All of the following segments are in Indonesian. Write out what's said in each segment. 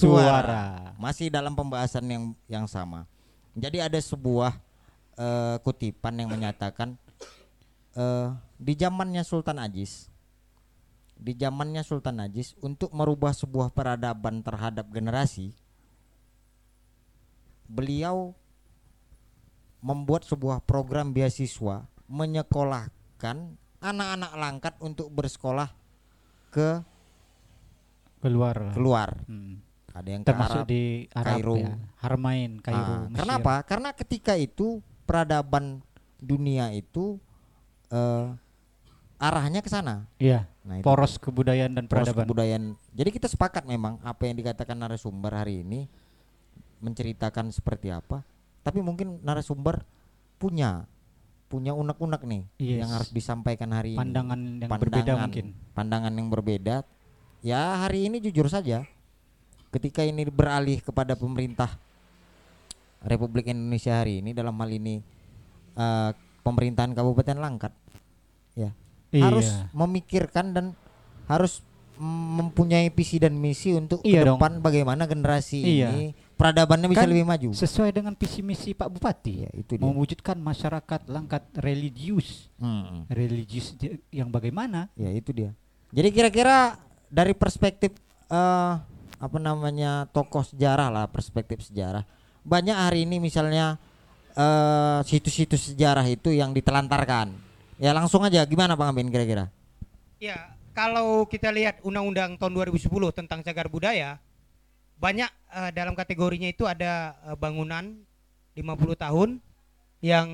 bersuara. Masih dalam pembahasan yang yang sama. Jadi ada sebuah eh, kutipan yang menyatakan eh, di zamannya Sultan Ajis di zamannya Sultan Najis untuk merubah sebuah peradaban terhadap generasi beliau membuat sebuah program beasiswa menyekolahkan anak-anak langkat untuk bersekolah ke keluar keluar Hmm. Ada yang ke termasuk Arab di Arab Kairo. ya Harmain Kairo Ah, Mesir. kenapa karena ketika itu peradaban dunia itu eh, arahnya ke sana iya nah itu poros kebudayaan dan poros peradaban kebudayaan. Jadi kita sepakat memang apa yang dikatakan narasumber hari ini menceritakan seperti apa. Tapi mungkin narasumber punya punya unek-unek nih Yes. yang harus disampaikan hari ini. pandangan yang berbeda Pandangan- mungkin Pandangan yang berbeda. Ya hari ini jujur saja ketika ini beralih kepada pemerintah Republik Indonesia hari ini dalam hal ini eh, pemerintahan Kabupaten Langkat ya harus Iya. memikirkan dan harus mempunyai visi dan misi untuk Iya ke dong. depan bagaimana generasi Iya. ini peradabannya bisa Kan lebih maju. sesuai dengan visi misi Pak Bupati Ya, itu dia. mewujudkan masyarakat langkat religius Hmm, religius yang bagaimana ya itu dia. Jadi kira-kira dari perspektif eh apa namanya tokoh sejarah lah, perspektif sejarah. Banyak hari ini misalnya eh situs-situs sejarah itu yang ditelantarkan. Ya langsung aja gimana Bang Amin kira-kira? Ya, kalau kita lihat Undang-Undang tahun 2010 tentang cagar budaya, banyak eh, dalam kategorinya itu ada eh, bangunan 50 tahun yang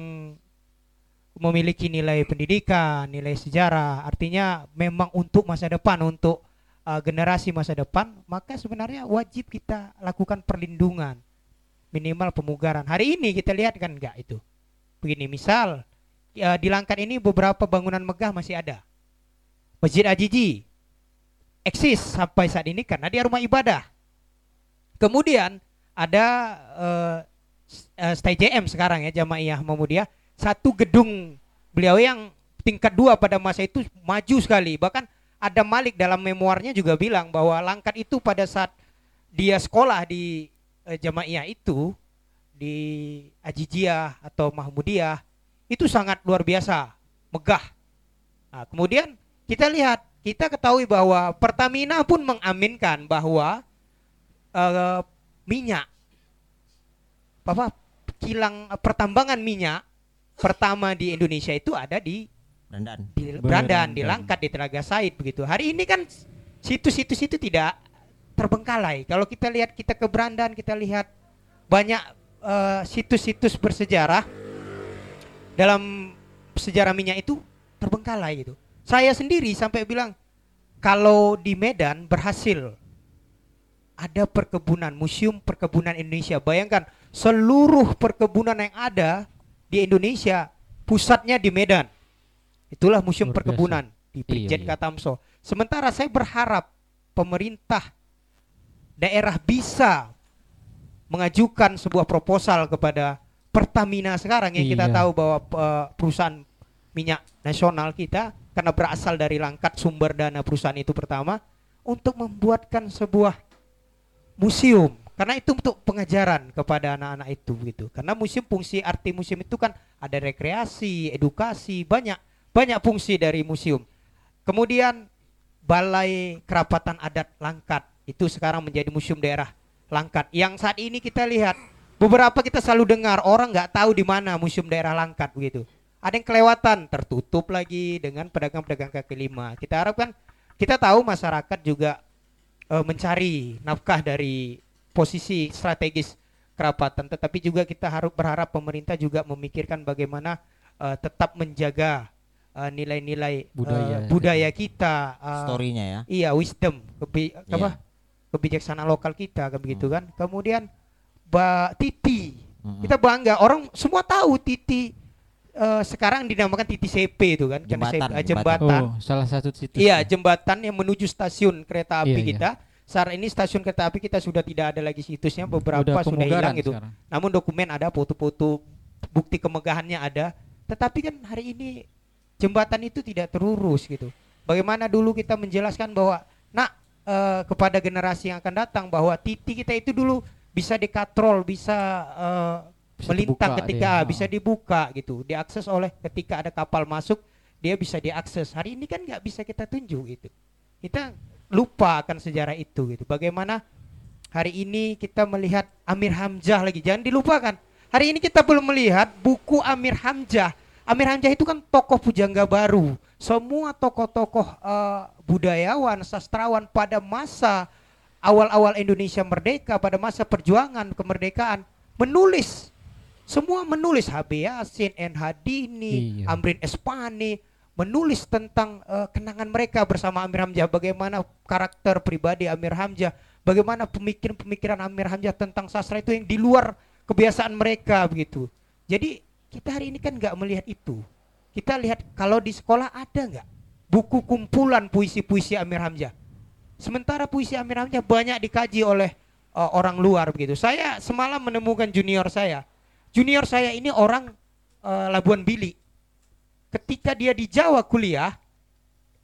memiliki nilai pendidikan, nilai sejarah, artinya memang untuk masa depan, untuk eh, generasi masa depan, maka sebenarnya wajib kita lakukan perlindungan, minimal pemugaran. Hari ini kita lihat kan enggak itu. Begini, misal eh, di Langkat ini beberapa bangunan megah masih ada. Masjid Ajiji eksis sampai saat ini karena dia rumah ibadah. Kemudian ada eh, stay JM sekarang ya Jamaiyah Muhammadiyah satu gedung beliau yang tingkat dua pada masa itu maju sekali bahkan ada Malik dalam memoarnya juga bilang bahwa Langkat itu pada saat dia sekolah di eh, Jamaiyah itu di Ajijiyah atau Mahmudiyah itu sangat luar biasa megah. Nah, kemudian kita lihat, kita ketahui bahwa Pertamina pun mengaminkan bahwa eh, minyak apa kilang eh, pertambangan minyak pertama di Indonesia itu ada di Dandan. di Brandan, di Brandan. Langkat, di Telaga Said begitu. Hari ini kan situs-situs itu tidak terbengkalai. Kalau kita lihat kita ke Brandan, kita lihat banyak eh, situs-situs bersejarah dalam sejarah minyak itu terbengkalai gitu. Saya sendiri sampai bilang kalau di Medan berhasil ada perkebunan, museum perkebunan Indonesia. Bayangkan seluruh perkebunan yang ada di Indonesia pusatnya di Medan. Itulah museum Luar biasa. perkebunan di Prijen iya. Katamso. Sementara saya berharap pemerintah daerah bisa mengajukan sebuah proposal kepada Pertamina sekarang yang kita Iya. tahu bahwa eh, perusahaan minyak nasional kita karena berasal dari langkat sumber dana perusahaan itu pertama untuk membuatkan sebuah museum karena itu untuk pengajaran kepada anak-anak itu begitu karena museum fungsi arti museum itu kan ada rekreasi edukasi banyak banyak fungsi dari museum. Kemudian balai kerapatan adat langkat itu sekarang menjadi museum daerah langkat. Yang saat ini kita lihat beberapa kita selalu dengar orang nggak tahu di mana museum daerah langkat begitu. Ada yang kelewatan tertutup lagi dengan pedagang-pedagang kaki lima. Kita harapkan kita tahu masyarakat juga eh, mencari nafkah dari posisi strategis kerapatan. Tetapi juga kita harus berharap pemerintah juga memikirkan bagaimana eh, tetap menjaga eh, nilai-nilai eh, Budaya. budaya kita eh, Storynya ya. iya wisdom kebi Iya. apa kebijaksanaan lokal kita kan begitu kan kemudian ba Titi Mm-mm. kita bangga orang semua tahu Titi eh, sekarang dinamakan Titi CP itu kan karena Jembatan, CP, jembatan. jembatan oh salah satu situs Iya, ya. jembatan yang menuju stasiun kereta api Iya, iya. kita. Saat ini stasiun kereta api kita sudah tidak ada lagi situsnya, beberapa Udah sudah hilang itu. sekarang. Namun dokumen ada, foto-foto, bukti kemegahannya ada. Tetapi kan hari ini jembatan itu tidak terurus gitu. Bagaimana dulu kita menjelaskan bahwa nak eh, kepada generasi yang akan datang bahwa titik kita itu dulu bisa dikatrol, bisa eh, Bisa melintang dibuka ketika dia. bisa dibuka gitu, diakses oleh ketika ada kapal masuk dia bisa diakses. Hari ini kan nggak bisa kita tunjuk itu. Kita lupa akan sejarah itu gitu. Bagaimana hari ini kita melihat Amir Hamzah lagi. Jangan dilupakan. Hari ini kita belum melihat buku Amir Hamzah. Amir Hamzah itu kan tokoh pujangga baru. Semua tokoh-tokoh eh, budayawan, sastrawan pada masa awal-awal Indonesia merdeka, pada masa perjuangan kemerdekaan menulis. Semua menulis HB Yasin, N. Hadini, Iya. Amrin Espani menulis tentang eh, kenangan mereka bersama Amir Hamzah, bagaimana karakter pribadi Amir Hamzah, bagaimana pemikiran-pemikiran Amir Hamzah tentang sastra itu yang di luar kebiasaan mereka begitu. Jadi kita hari ini kan nggak melihat itu. Kita lihat kalau di sekolah ada nggak buku kumpulan puisi-puisi Amir Hamzah. Sementara puisi Amir Hamzah banyak dikaji oleh eh, orang luar begitu. Saya semalam menemukan junior saya. Junior saya ini orang eh, Labuan Bili. Ketika dia di Jawa kuliah,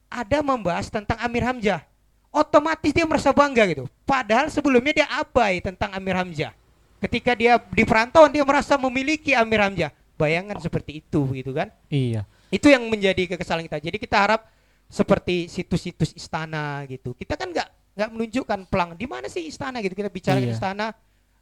ada membahas tentang Amir Hamzah. Otomatis dia merasa bangga gitu. Padahal sebelumnya dia abai tentang Amir Hamzah. Ketika dia di perantauan dia merasa memiliki Amir Hamzah. Bayangan seperti itu gitu kan. Iya. Itu yang menjadi kekesalan kita. Jadi kita harap seperti situs-situs istana gitu. Kita kan nggak nggak menunjukkan pelang di mana sih istana gitu. Kita bicara Iya. istana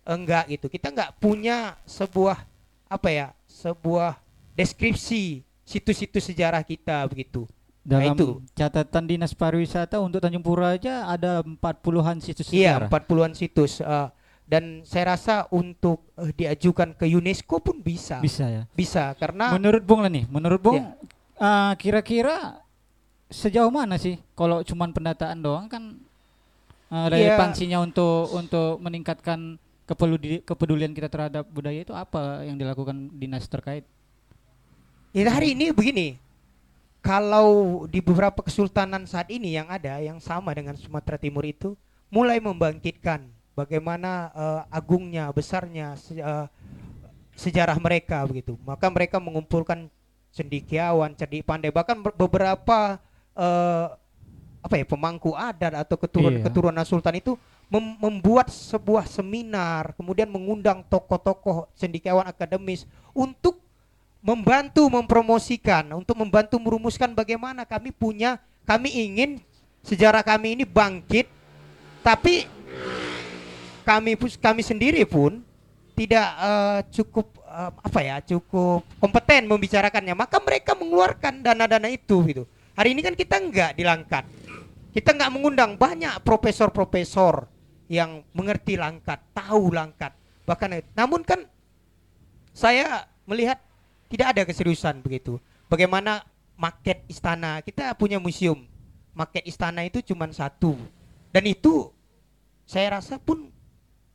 enggak gitu. Kita nggak punya sebuah apa ya sebuah deskripsi situs-situs sejarah kita begitu. Dalam itu. catatan Dinas Pariwisata untuk Tanjung Pura aja ada 40-an situs Iya, sejarah. 40-an situs eh, dan saya rasa untuk eh, diajukan ke UNESCO pun bisa. Bisa ya. Bisa karena Menurut Bung lah nih, menurut Bung Iya. eh, kira-kira sejauh mana sih kalau cuman pendataan doang kan eh, relevansinya untuk untuk meningkatkan kepeduli- kepedulian kita terhadap budaya itu apa yang dilakukan dinas terkait? Ya, hari ini begini. Kalau di beberapa kesultanan saat ini yang ada yang sama dengan Sumatera Timur itu mulai membangkitkan bagaimana eh, agungnya, besarnya se- eh, sejarah mereka begitu. Maka mereka mengumpulkan cendikiawan, cerdik pandai bahkan ber- beberapa eh, apa ya pemangku adat atau keturunan-keturunan sultan itu mem- membuat sebuah seminar, kemudian mengundang tokoh-tokoh cendikiawan akademis untuk membantu mempromosikan, untuk membantu merumuskan bagaimana kami punya, kami ingin sejarah kami ini bangkit, tapi kami kami sendiri pun tidak eh, cukup eh, apa ya, cukup kompeten membicarakannya, maka mereka mengeluarkan dana-dana itu gitu. Hari ini kan kita enggak dilangkat, kita enggak mengundang banyak profesor-profesor yang mengerti langkat, tahu langkat, bahkan namun kan saya melihat tidak ada keseriusan begitu. Bagaimana maket istana? Kita punya museum. Maket istana itu cuma satu. Dan itu saya rasa pun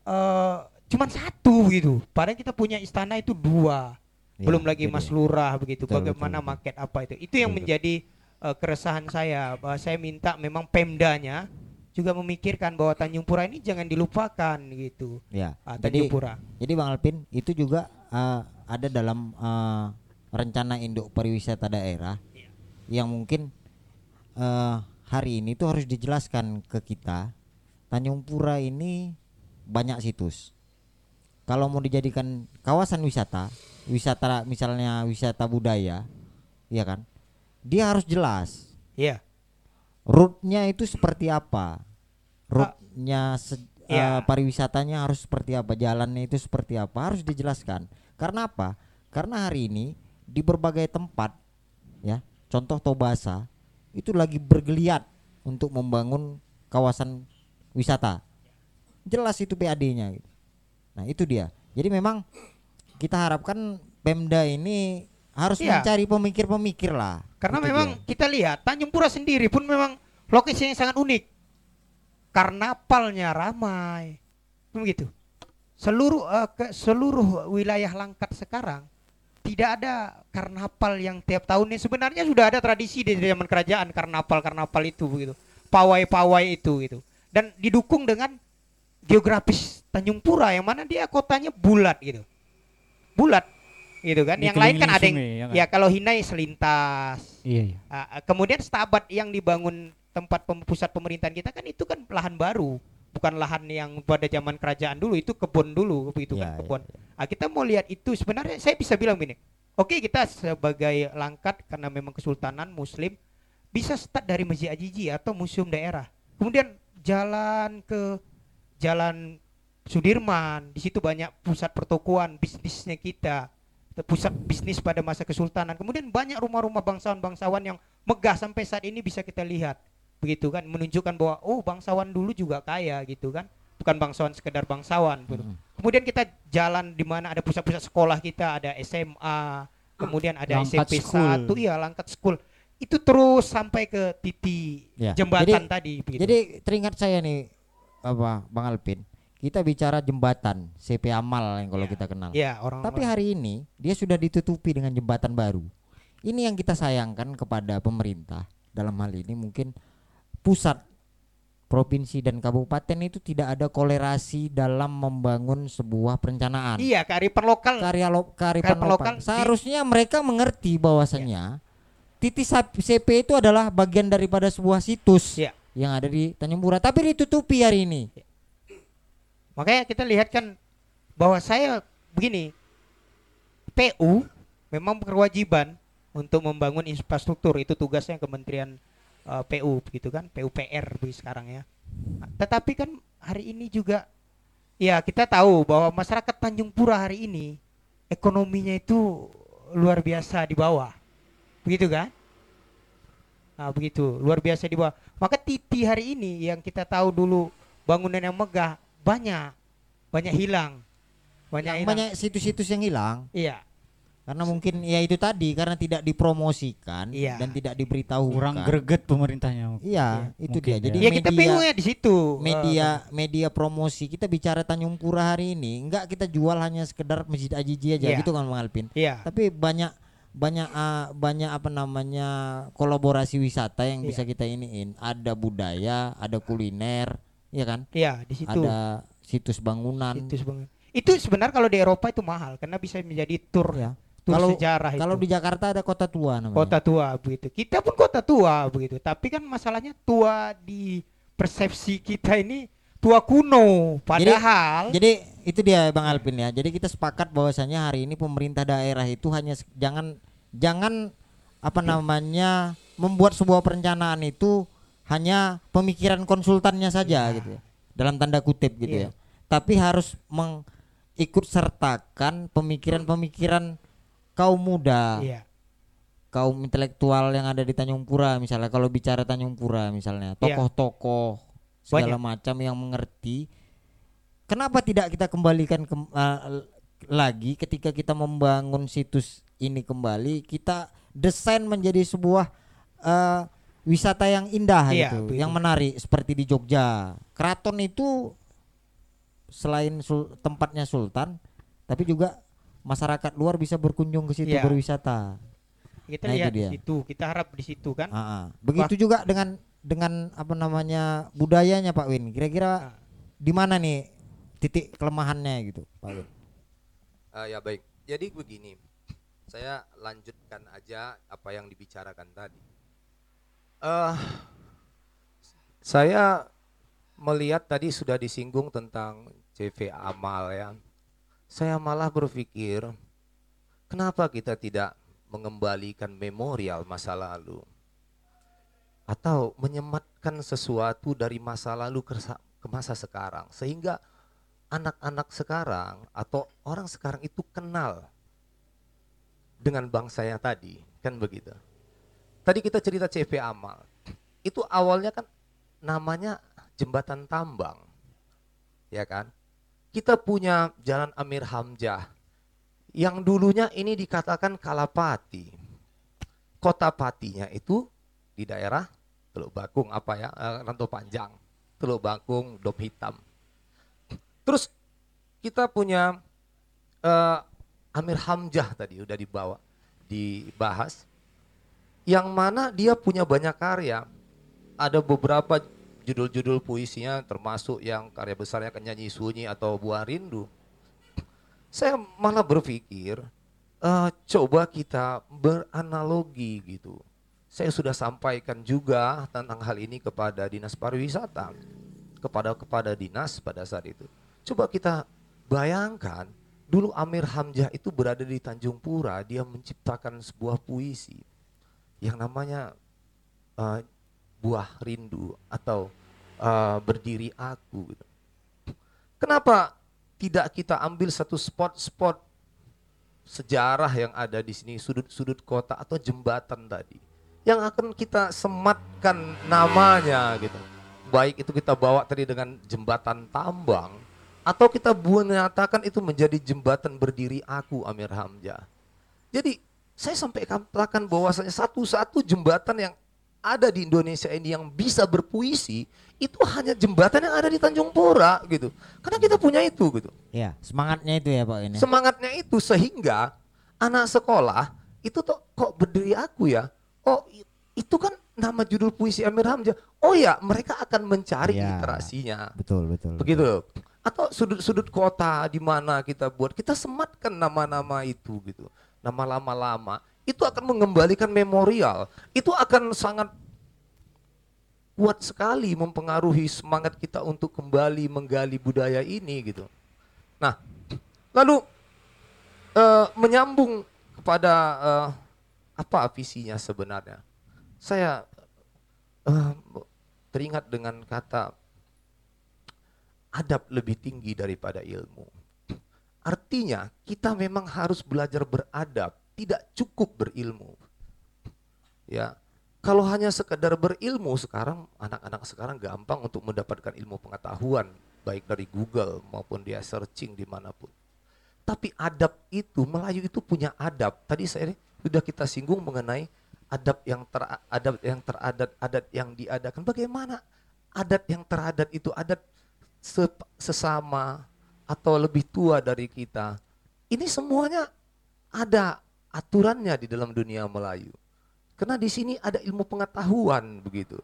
eh cuma satu gitu. Padahal kita punya istana itu dua. Ya, Belum lagi Mas. Lurah begitu. Betul, Bagaimana betul, betul. maket apa itu? Itu yang Betul, menjadi eh, keresahan saya. Bahwa saya minta memang Pemdanya juga memikirkan bahwa Tanjung Pura ini jangan dilupakan gitu. Ya. Jadi Tanjung Pura. Jadi Bang Alpin itu juga eh, ada dalam eh, rencana induk pariwisata daerah Iya. yang mungkin eh, hari ini tuh harus dijelaskan ke kita Tanjung Pura ini banyak situs. Kalau mau dijadikan kawasan wisata, wisata misalnya wisata budaya, ya kan? Dia harus jelas Iya. rootnya itu seperti apa rootnya se- Iya. eh, pariwisatanya harus seperti apa jalannya itu seperti apa harus dijelaskan karena apa karena hari ini di berbagai tempat ya contoh Tobasa itu lagi bergeliat untuk membangun kawasan wisata jelas itu PAD-nya gitu. nah itu dia jadi memang kita harapkan Pemda ini harus Iya. mencari pemikir-pemikir lah Karena Itu memang dia. kita lihat Tanjung Pura sendiri pun memang lokasi yang sangat unik. Karnavalnya ramai. Begitu. Seluruh eh, ke seluruh wilayah Langkat sekarang tidak ada karnaval yang tiap tahunnya sebenarnya sudah ada tradisi dari zaman kerajaan karnaval-karnaval itu begitu. Pawai-pawai itu gitu. Dan didukung dengan geografis Tanjung Pura yang mana dia kotanya bulat gitu. Bulat gitu kan. Yang lain kan ada yang sungai, ya kan? ya kalau Hinai selintas Iya, iya. Ah, kemudian Stabat yang dibangun tempat pem- pusat pemerintahan kita kan itu kan lahan baru, bukan lahan yang pada zaman kerajaan dulu itu kebun dulu begitu Ya, kan ya, kebun. Ah, kita mau lihat itu sebenarnya saya bisa bilang gini. Oke, kita sebagai langkat karena memang kesultanan muslim bisa start dari Masjid Ajiji atau museum daerah. Kemudian jalan ke jalan Sudirman, di situ banyak pusat pertokoan bisnisnya kita, pusat bisnis pada masa kesultanan. Kemudian banyak rumah-rumah bangsawan-bangsawan yang megah sampai saat ini bisa kita lihat, begitu kan, menunjukkan bahwa oh bangsawan dulu juga kaya gitu kan, bukan bangsawan sekedar bangsawan. gitu. Mm. Kemudian kita jalan di mana ada pusat-pusat sekolah kita, ada SMA, kemudian ada Langkat SMP School. 1, iya Langkat School. Itu terus sampai ke titik Ya. jembatan Jadi- tadi begitu. Jadi teringat saya nih apa Bang Alpin, kita bicara jembatan CP Amal yang kalau Ya. kita kenal. ya orang Tapi hari ini dia sudah ditutupi dengan jembatan baru. Ini yang kita sayangkan kepada pemerintah dalam hal ini mungkin pusat provinsi dan kabupaten itu tidak ada kolerasi dalam membangun sebuah perencanaan. Iya, kearifan lokal. Karya lo, kearifan lokal di- Seharusnya mereka mengerti bahwasanya titik sap- CP itu adalah bagian daripada sebuah situs Iya. Yang ada di Tanjung Pura tapi ditutupi hari ini. Makanya kita lihat kan bahwa saya begini, PU memang berkewajiban untuk membangun infrastruktur itu tugasnya Kementerian uh, PU gitu kan, PUPR begitu sekarang ya. Tetapi kan hari ini juga ya kita tahu bahwa masyarakat Tanjung Pura hari ini ekonominya itu luar biasa di bawah. Begitu kan? Nah, begitu, luar biasa di bawah. Maka Titi hari ini yang kita tahu dulu bangunan yang megah banyak banyak hilang. Banyak Yang hilang. banyak situs-situs yang hilang Iya. karena mungkin ya itu tadi karena tidak dipromosikan Iya. dan tidak diberitahu Kurang greget pemerintahnya. Iya, itu mungkin dia. ya. Jadi Ya kita media bingungnya di situ. media media promosi kita bicara Tanjung Pura hari ini enggak kita jual hanya sekedar Masjid Ajiji aja Iya. gitu kan Bang Alpin. Iya. Tapi banyak banyak ah, banyak apa namanya kolaborasi wisata yang Iya. bisa kita iniin. Ada budaya, ada kuliner, ya kan? Iya, di situ. Ada situs bangunan. Itu sebenarnya. Itu sebenarnya kalau di Eropa itu mahal karena bisa menjadi tour ya. tur Kalau sejarah kalau itu. di Jakarta ada kota tua namanya. kota tua begitu. Kita pun kota tua begitu. Tapi kan masalahnya tua di persepsi kita ini tua kuno. Padahal Jadi itu dia Bang Alpin ya. Jadi kita sepakat bahwasanya hari ini pemerintah daerah itu hanya jangan jangan apa namanya membuat sebuah perencanaan itu hanya pemikiran konsultannya saja Iya. gitu ya. Dalam tanda kutip gitu Iya. ya. Tapi harus mengikut sertakan pemikiran-pemikiran kaum muda, iya. kaum intelektual yang ada di Tanjung Pura misalnya kalau bicara Tanjung Pura misalnya Iya. tokoh-tokoh segala macam yang mengerti kenapa tidak kita kembalikan kem- eh, lagi ketika kita membangun situs ini kembali kita desain menjadi sebuah eh, wisata yang indah Iya, gitu yang menarik seperti di Jogja keraton itu selain sul- tempatnya sultan tapi juga masyarakat luar bisa berkunjung ke situ Iya. berwisata Kita Nah, itu lihat di dia. situ, kita harap di situ kan. Ah, ah. Begitu juga dengan dengan apa namanya budayanya Pak Win. Kira-kira Ah. di mana nih titik kelemahannya gitu, Pak? Ah, ya baik. Jadi begini, saya lanjutkan aja apa yang dibicarakan tadi. Eh, saya melihat tadi sudah disinggung tentang CV amal ya. Saya malah berpikir, kenapa kita tidak mengembalikan memorial masa lalu? Atau menyematkan sesuatu dari masa lalu ke masa sekarang sehingga anak-anak sekarang atau orang sekarang itu kenal dengan bangsanya tadi, kan begitu. Tadi kita cerita CV Amal. Itu awalnya kan namanya jembatan tambang. Ya kan? Kita punya Jalan Amir Hamzah yang dulunya ini dikatakan Kalapati. Kota Patinya itu di daerah Teluk Bakung apa ya? eh, Rantau Panjang. Teluk Bakung, Dom Hitam. Terus kita punya eh, Amir Hamzah tadi udah dibawa, dibahas. Yang mana dia punya banyak karya. Ada beberapa judul-judul puisinya termasuk yang karya besarnya Kenyanyi Sunyi atau Buah Rindu. Saya malah berpikir eh, coba kita beranalogi gitu saya sudah sampaikan juga tentang hal ini kepada dinas pariwisata, kepada kepada dinas pada saat itu. Coba kita bayangkan dulu Amir Hamzah itu berada di Tanjung Pura, dia menciptakan sebuah puisi yang namanya uh, buah rindu atau uh, berdiri aku. Kenapa tidak kita ambil satu spot-spot sejarah yang ada di sini sudut-sudut kota atau jembatan tadi yang akan kita sematkan namanya gitu. Baik itu kita bawa tadi dengan jembatan tambang atau kita menyatakan itu menjadi jembatan berdiri aku Amir Hamzah. Jadi saya sampai katakan bahwasanya satu-satu jembatan yang ada di Indonesia ini yang bisa berpuisi itu hanya jembatan yang ada di Tanjung Pura gitu. Karena kita punya itu gitu. Iya, semangatnya itu ya Pak ini. Semangatnya itu sehingga anak sekolah itu tuh kok berdiri aku ya. Oh, itu kan nama judul puisi Amir Hamzah. Oh ya, mereka akan mencari ya, literasinya. Betul, betul. Begitu. Betul. Atau sudut-sudut kota di mana kita buat, kita sematkan nama-nama itu gitu. Nama lama-lama itu akan mengembalikan memorial. Itu akan sangat kuat sekali mempengaruhi semangat kita untuk kembali menggali budaya ini gitu. Nah, lalu uh, menyambung kepada uh, apa visinya sebenarnya. Saya uh, teringat dengan kata adab lebih tinggi daripada ilmu. Artinya kita memang harus belajar beradab tidak cukup berilmu. Ya, kalau hanya sekedar berilmu sekarang anak-anak sekarang gampang untuk mendapatkan ilmu pengetahuan baik dari Google maupun dia searching di mana pun. Tapi adab itu Melayu itu punya adab. Tadi saya sudah kita singgung mengenai adab yang teradat yang teradat adat yang diadakan. Bagaimana adat yang teradat itu adat sesama atau lebih tua dari kita. Ini semuanya ada aturannya di dalam dunia Melayu. Karena di sini ada ilmu pengetahuan begitu.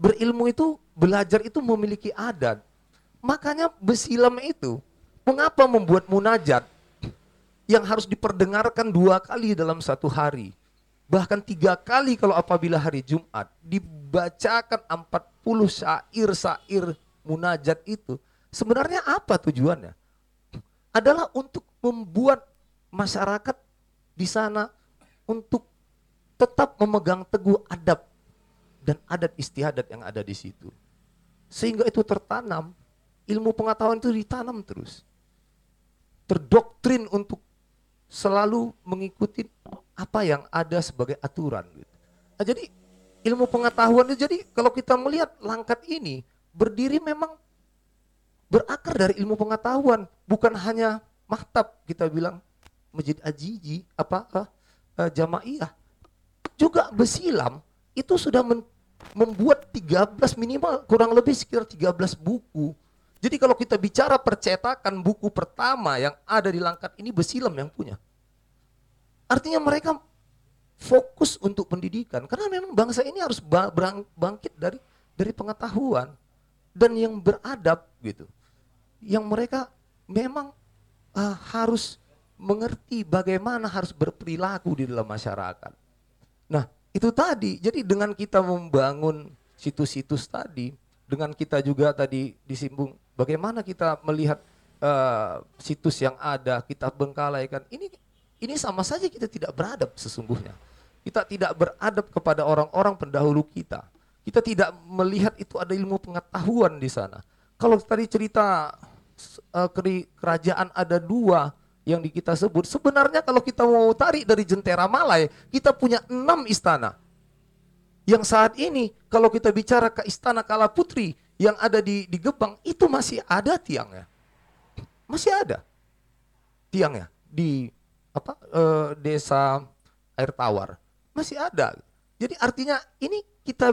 Berilmu itu, belajar itu memiliki adat. Makanya besilam itu, mengapa membuat munajat yang harus diperdengarkan dua kali dalam satu hari. Bahkan tiga kali kalau apabila hari Jumat. Dibacakan 40 syair-syair munajat itu. Sebenarnya apa tujuannya? Adalah untuk membuat masyarakat di sana untuk tetap memegang teguh adab dan adat istiadat yang ada di situ. Sehingga itu tertanam, ilmu pengetahuan itu ditanam terus. Terdoktrin untuk selalu mengikuti apa yang ada sebagai aturan gitu. Nah, jadi ilmu pengetahuan itu jadi kalau kita melihat langkat ini berdiri memang berakar dari ilmu pengetahuan, bukan hanya maktab kita bilang Masjid Ajiji apa uh, Jamaiyah juga Besilam itu sudah men, membuat 13 minimal kurang lebih sekitar 13 buku. Jadi kalau kita bicara percetakan buku pertama yang ada di Langkat ini Besilam yang punya. Artinya mereka fokus untuk pendidikan karena memang bangsa ini harus bangkit dari dari pengetahuan dan yang beradab gitu. Yang mereka memang uh, harus mengerti bagaimana harus berperilaku di dalam masyarakat. Nah, itu tadi. Jadi dengan kita membangun situs-situs tadi, dengan kita juga tadi disimbung bagaimana kita melihat uh, situs yang ada, kita bengkalaikan. Ini ini sama saja kita tidak beradab sesungguhnya. Kita tidak beradab kepada orang-orang pendahulu kita. Kita tidak melihat itu ada ilmu pengetahuan di sana. Kalau tadi cerita uh, kerajaan ada dua, yang kita sebut sebenarnya kalau kita mau tarik dari Jentera Malai kita punya enam istana. Yang saat ini kalau kita bicara ke istana Kala Putri yang ada di di Gebang itu masih ada tiangnya. Masih ada tiangnya di apa e, desa air tawar. Masih ada. Jadi artinya ini kita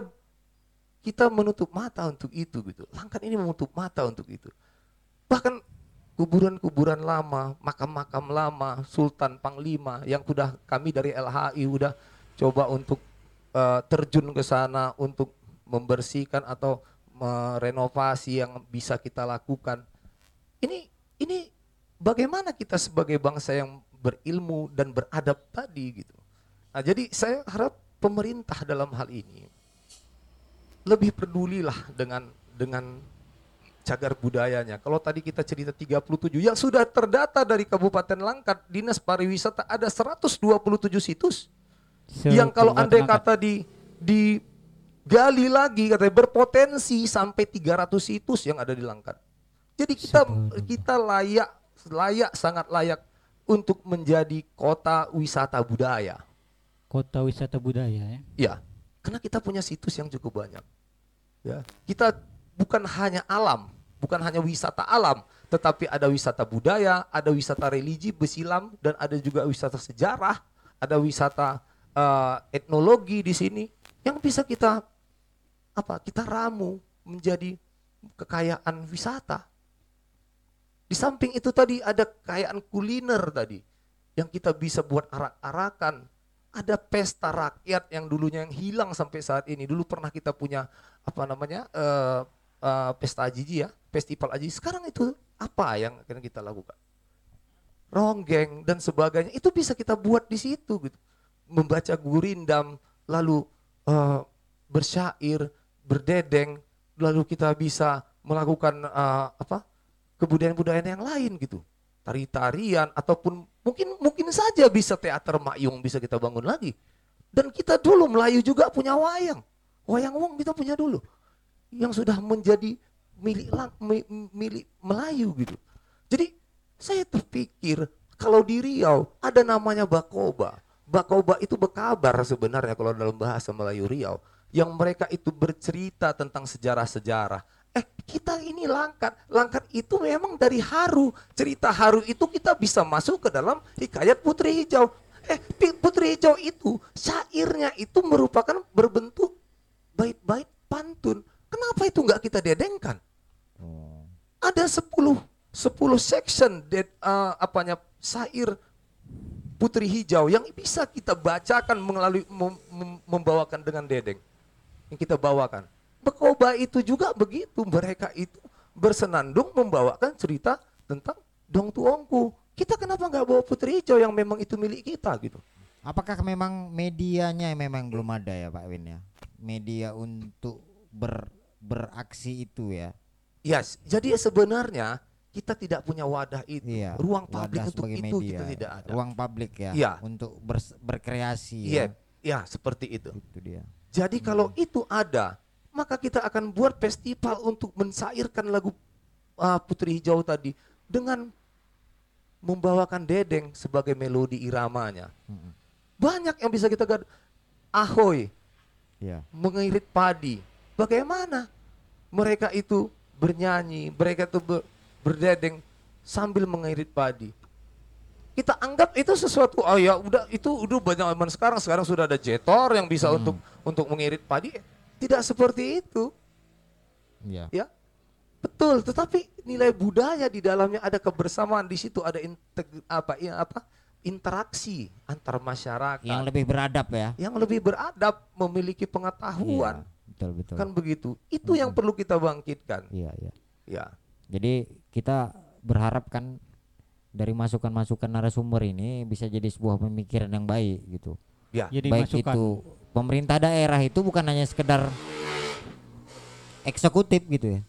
kita menutup mata untuk itu gitu langkah ini menutup mata untuk itu bahkan kuburan-kuburan lama, makam-makam lama, sultan panglima yang sudah kami dari LHI udah coba untuk uh, terjun ke sana untuk membersihkan atau merenovasi yang bisa kita lakukan. Ini ini bagaimana kita sebagai bangsa yang berilmu dan beradab tadi gitu. Nah, jadi saya harap pemerintah dalam hal ini lebih pedulilah dengan dengan cagar budayanya. Kalau tadi kita cerita 37 yang sudah terdata dari Kabupaten Langkat, Dinas Pariwisata ada 127 situs. yang kalau andai kata di di gali lagi katanya berpotensi sampai 300 situs yang ada di Langkat. Jadi kita kita layak layak sangat layak untuk menjadi kota wisata budaya. Kota wisata budaya ya. Ya, karena kita punya situs yang cukup banyak. Ya, kita bukan hanya alam, bukan hanya wisata alam, tetapi ada wisata budaya, ada wisata religi, besilam, dan ada juga wisata sejarah, ada wisata uh, etnologi di sini yang bisa kita apa? Kita ramu menjadi kekayaan wisata. Di samping itu tadi ada kekayaan kuliner tadi yang kita bisa buat arak-arakan. Ada pesta rakyat yang dulunya yang hilang sampai saat ini. Dulu pernah kita punya apa namanya uh, uh, pesta ajiji ya, festival ajiji. Sekarang itu apa yang akan kita lakukan? Ronggeng dan sebagainya itu bisa kita buat di situ gitu. Membaca gurindam, lalu uh, bersyair, berdedeng, lalu kita bisa melakukan uh, apa? kebudayaan-budayaan yang lain gitu. Tari-tarian ataupun mungkin mungkin saja bisa teater mayung bisa kita bangun lagi. Dan kita dulu Melayu juga punya wayang. Wayang wong kita punya dulu. Yang sudah menjadi milik milik Melayu gitu. Jadi saya terpikir kalau di Riau ada namanya Bakoba. Bakoba itu berkabar sebenarnya kalau dalam bahasa Melayu Riau. Yang mereka itu bercerita tentang sejarah-sejarah Eh kita ini langkat, langkat itu memang dari haru. Cerita haru itu kita bisa masuk ke dalam hikayat Putri Hijau. Eh Putri Hijau itu syairnya itu merupakan berbentuk bait-bait pantun. Kenapa itu nggak kita dedengkan? Oh. Ada 10 10 section dead, uh, apanya syair Putri Hijau yang bisa kita bacakan melalui mem, mem, membawakan dengan dedeng yang kita bawakan. Bekoba itu juga begitu. Mereka itu bersenandung membawakan cerita tentang dong tuongku. Kita kenapa nggak bawa Putri Hijau yang memang itu milik kita gitu? Apakah memang medianya memang belum ada ya Pak Win ya? Media untuk ber, beraksi itu ya? Yes, jadi sebenarnya kita tidak punya wadah itu, iya, ruang publik untuk itu media, kita tidak ada. Ruang publik ya, iya. untuk ber, berkreasi. Iya, ya. ya seperti itu. Itu dia. Jadi hmm. kalau itu ada, maka kita akan buat festival untuk mensairkan lagu uh, Putri Hijau tadi dengan membawakan dedeng sebagai melodi iramanya. Hmm. Banyak yang bisa kita gad ahoy, yeah. mengirit padi. Bagaimana mereka itu bernyanyi, mereka itu ber, berdedeng sambil mengirit padi. Kita anggap itu sesuatu oh ya udah itu udah banyak zaman sekarang sekarang sudah ada jetor yang bisa hmm. untuk untuk mengirit padi tidak seperti itu. Ya. Ya. Betul, tetapi nilai budaya di dalamnya ada kebersamaan di situ ada integ apa ya apa interaksi antar masyarakat yang lebih beradab ya. Yang lebih beradab, memiliki pengetahuan. Iya, betul betul. Kan begitu. Itu hmm. yang perlu kita bangkitkan. Iya, iya. Ya. Jadi kita berharap kan dari masukan-masukan narasumber ini bisa jadi sebuah pemikiran yang baik gitu. Ya. Jadi baik masukan. itu pemerintah daerah itu bukan hanya sekedar eksekutif gitu ya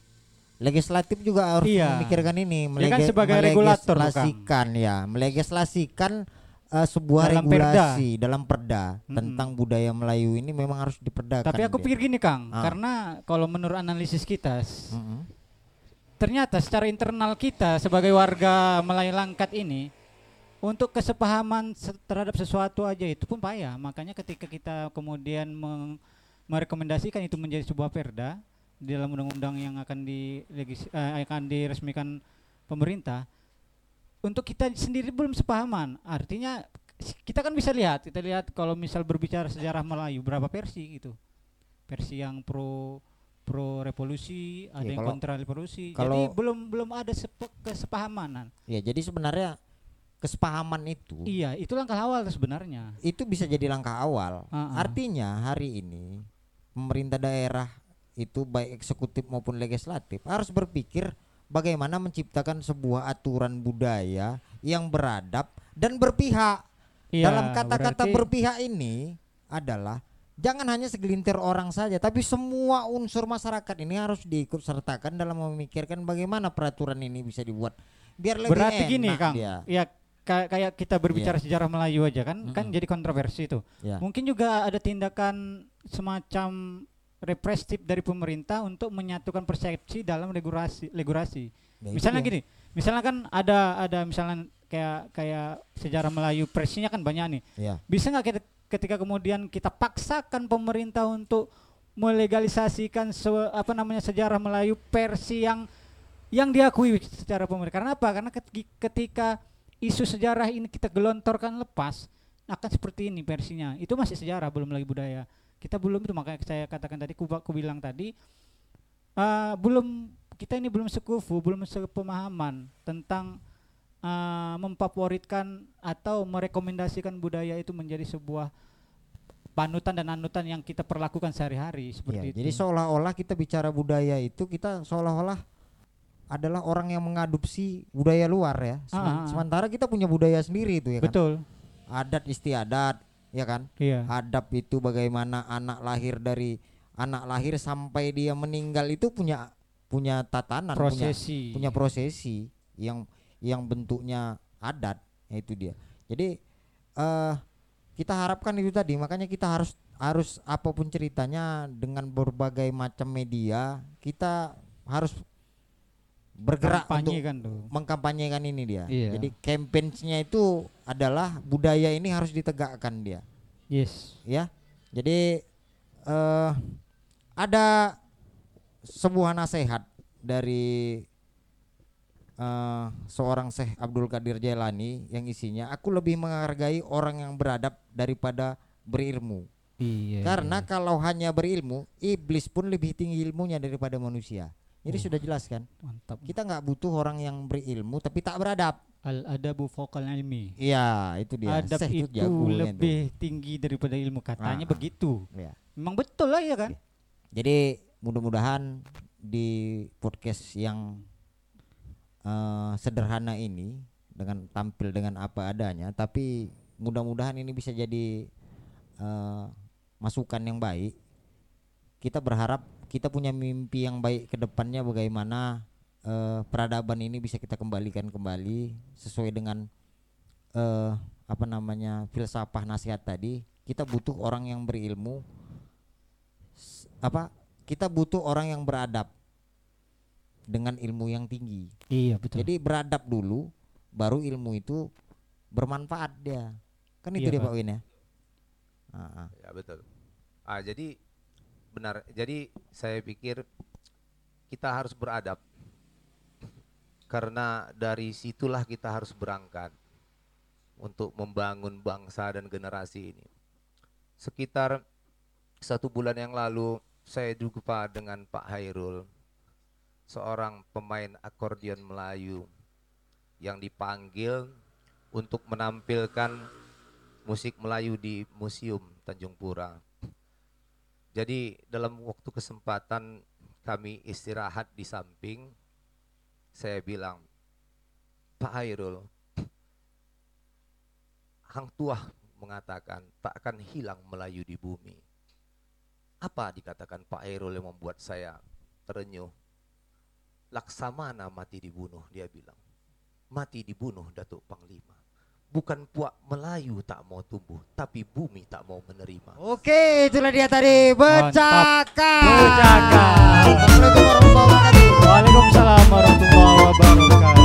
legislatif juga harus iya. memikirkan ini melege, kan sebagai melegislasikan ya melegislasikan uh, sebuah dalam regulasi perda. dalam perda hmm. tentang budaya Melayu ini memang harus diperdakan. Tapi aku pikir gini Kang, ah. karena kalau menurut analisis kita, hmm. ternyata secara internal kita sebagai warga Melayu Langkat ini untuk kesepahaman terhadap sesuatu aja itu pun payah. Makanya ketika kita kemudian merekomendasikan itu menjadi sebuah perda di dalam undang-undang yang akan di uh, akan diresmikan pemerintah, untuk kita sendiri belum sepahaman. Artinya kita kan bisa lihat, kita lihat kalau misal berbicara sejarah Melayu berapa versi gitu. Versi yang pro pro revolusi, ada ya, yang kontra revolusi. Jadi belum belum ada sepe, kesepahamanan. Ya, jadi sebenarnya kesepahaman itu iya itu langkah awal sebenarnya itu bisa jadi langkah awal uh -uh. artinya hari ini pemerintah daerah itu baik eksekutif maupun legislatif harus berpikir bagaimana menciptakan sebuah aturan budaya yang beradab dan berpihak iya, dalam kata-kata berpihak ini adalah jangan hanya segelintir orang saja, tapi semua unsur masyarakat ini harus diikut sertakan dalam memikirkan bagaimana peraturan ini bisa dibuat biar lebih Berarti enak gini, Kang. dia. Ya ka- kayak kita berbicara sejarah Melayu aja kan kan Mm-mm. jadi kontroversi itu. Ya. Mungkin juga ada tindakan semacam represif dari pemerintah untuk menyatukan persepsi dalam regulasi regulasi. Ya, itu misalnya dia. gini, misalnya kan ada ada misalnya kayak kayak sejarah Melayu versinya kan banyak nih. Ya. Bisa nggak kita ketika kemudian kita paksakan pemerintah untuk melegalisasikan se- apa namanya sejarah Melayu versi yang yang diakui secara pemerintah. Karena apa? Karena keti- ketika isu sejarah ini kita gelontorkan lepas akan seperti ini versinya. Itu masih sejarah, belum lagi budaya. Kita belum itu makanya saya katakan tadi, ku, ku bilang tadi eh, belum kita ini belum sekufu, belum sepemahaman tentang eh, memfavoritkan atau merekomendasikan budaya itu menjadi sebuah panutan dan anutan yang kita perlakukan sehari-hari seperti itu. jadi seolah-olah kita bicara budaya itu kita seolah-olah adalah orang yang mengadopsi budaya luar ya. Ah, ah, ah. Sementara kita punya budaya sendiri itu ya kan. Betul. Adat istiadat ya kan. Iya. Adab itu bagaimana anak lahir dari anak lahir sampai dia meninggal itu punya punya tatanan, punya Prosesi. punya prosesi yang yang bentuknya adat itu dia jadi eh kita harapkan itu tadi makanya kita harus harus apa pun ceritanya dengan berbagai macam media kita harus bergerak Kampanye untuk kan tuh. mengkampanyekan ini dia Iya. jadi campaign-nya itu adalah budaya ini harus ditegakkan dia Yes. ya. Jadi eh ada sebuah nasihat dari eh seorang Syekh Abdul Qadir Jailani yang isinya aku lebih menghargai orang yang beradab daripada berilmu. Iya. Karena kalau hanya berilmu, iblis pun lebih tinggi ilmunya daripada manusia. Jadi Oh. sudah jelas kan? mantap. Kita nggak butuh orang yang berilmu tapi tak beradab. Al adabu fokal ilmi. Iya, itu dia. Adab Syekh itu tuh. lebih tinggi daripada ilmu katanya Ah. begitu. Iya. Memang betul lah ya kan? Jadi mudah-mudahan di podcast yang eh, sederhana ini dengan tampil dengan apa adanya, tapi mudah-mudahan ini bisa jadi eh, masukan yang baik. Kita berharap kita punya mimpi yang baik ke depannya bagaimana eh, peradaban ini bisa kita kembalikan kembali sesuai dengan eh, apa namanya filsafah nasihat tadi. Kita butuh orang yang berilmu apa kita butuh orang yang beradab dengan ilmu yang tinggi. Iya betul. Jadi beradab dulu, baru ilmu itu bermanfaat dia. Kan itu Iya, dia Pak. Pak Win ya. Ah, ah. Ya betul. Ah jadi benar. Jadi saya pikir kita harus beradab karena dari situlah kita harus berangkat untuk membangun bangsa dan generasi ini. Sekitar satu bulan yang lalu saya jumpa dengan Pak Hairul, seorang pemain akordeon Melayu yang dipanggil untuk menampilkan musik Melayu di Museum Tanjung Pura. Jadi dalam waktu kesempatan kami istirahat di samping, saya bilang, Pak Hairul, Hang Tuah mengatakan tak akan hilang Melayu di bumi. Apa dikatakan Pak Hairul yang membuat saya terenyuh? Laksamana mati dibunuh, dia bilang. Mati dibunuh Datuk Panglima bukan puak Melayu tak mau tumbuh, tapi bumi tak mau menerima. Oke, itulah dia tadi bercakap. Bercakap. Assalamualaikum warahmatullahi wabarakatuh. Waalaikumsalam warahmatullahi wabarakatuh.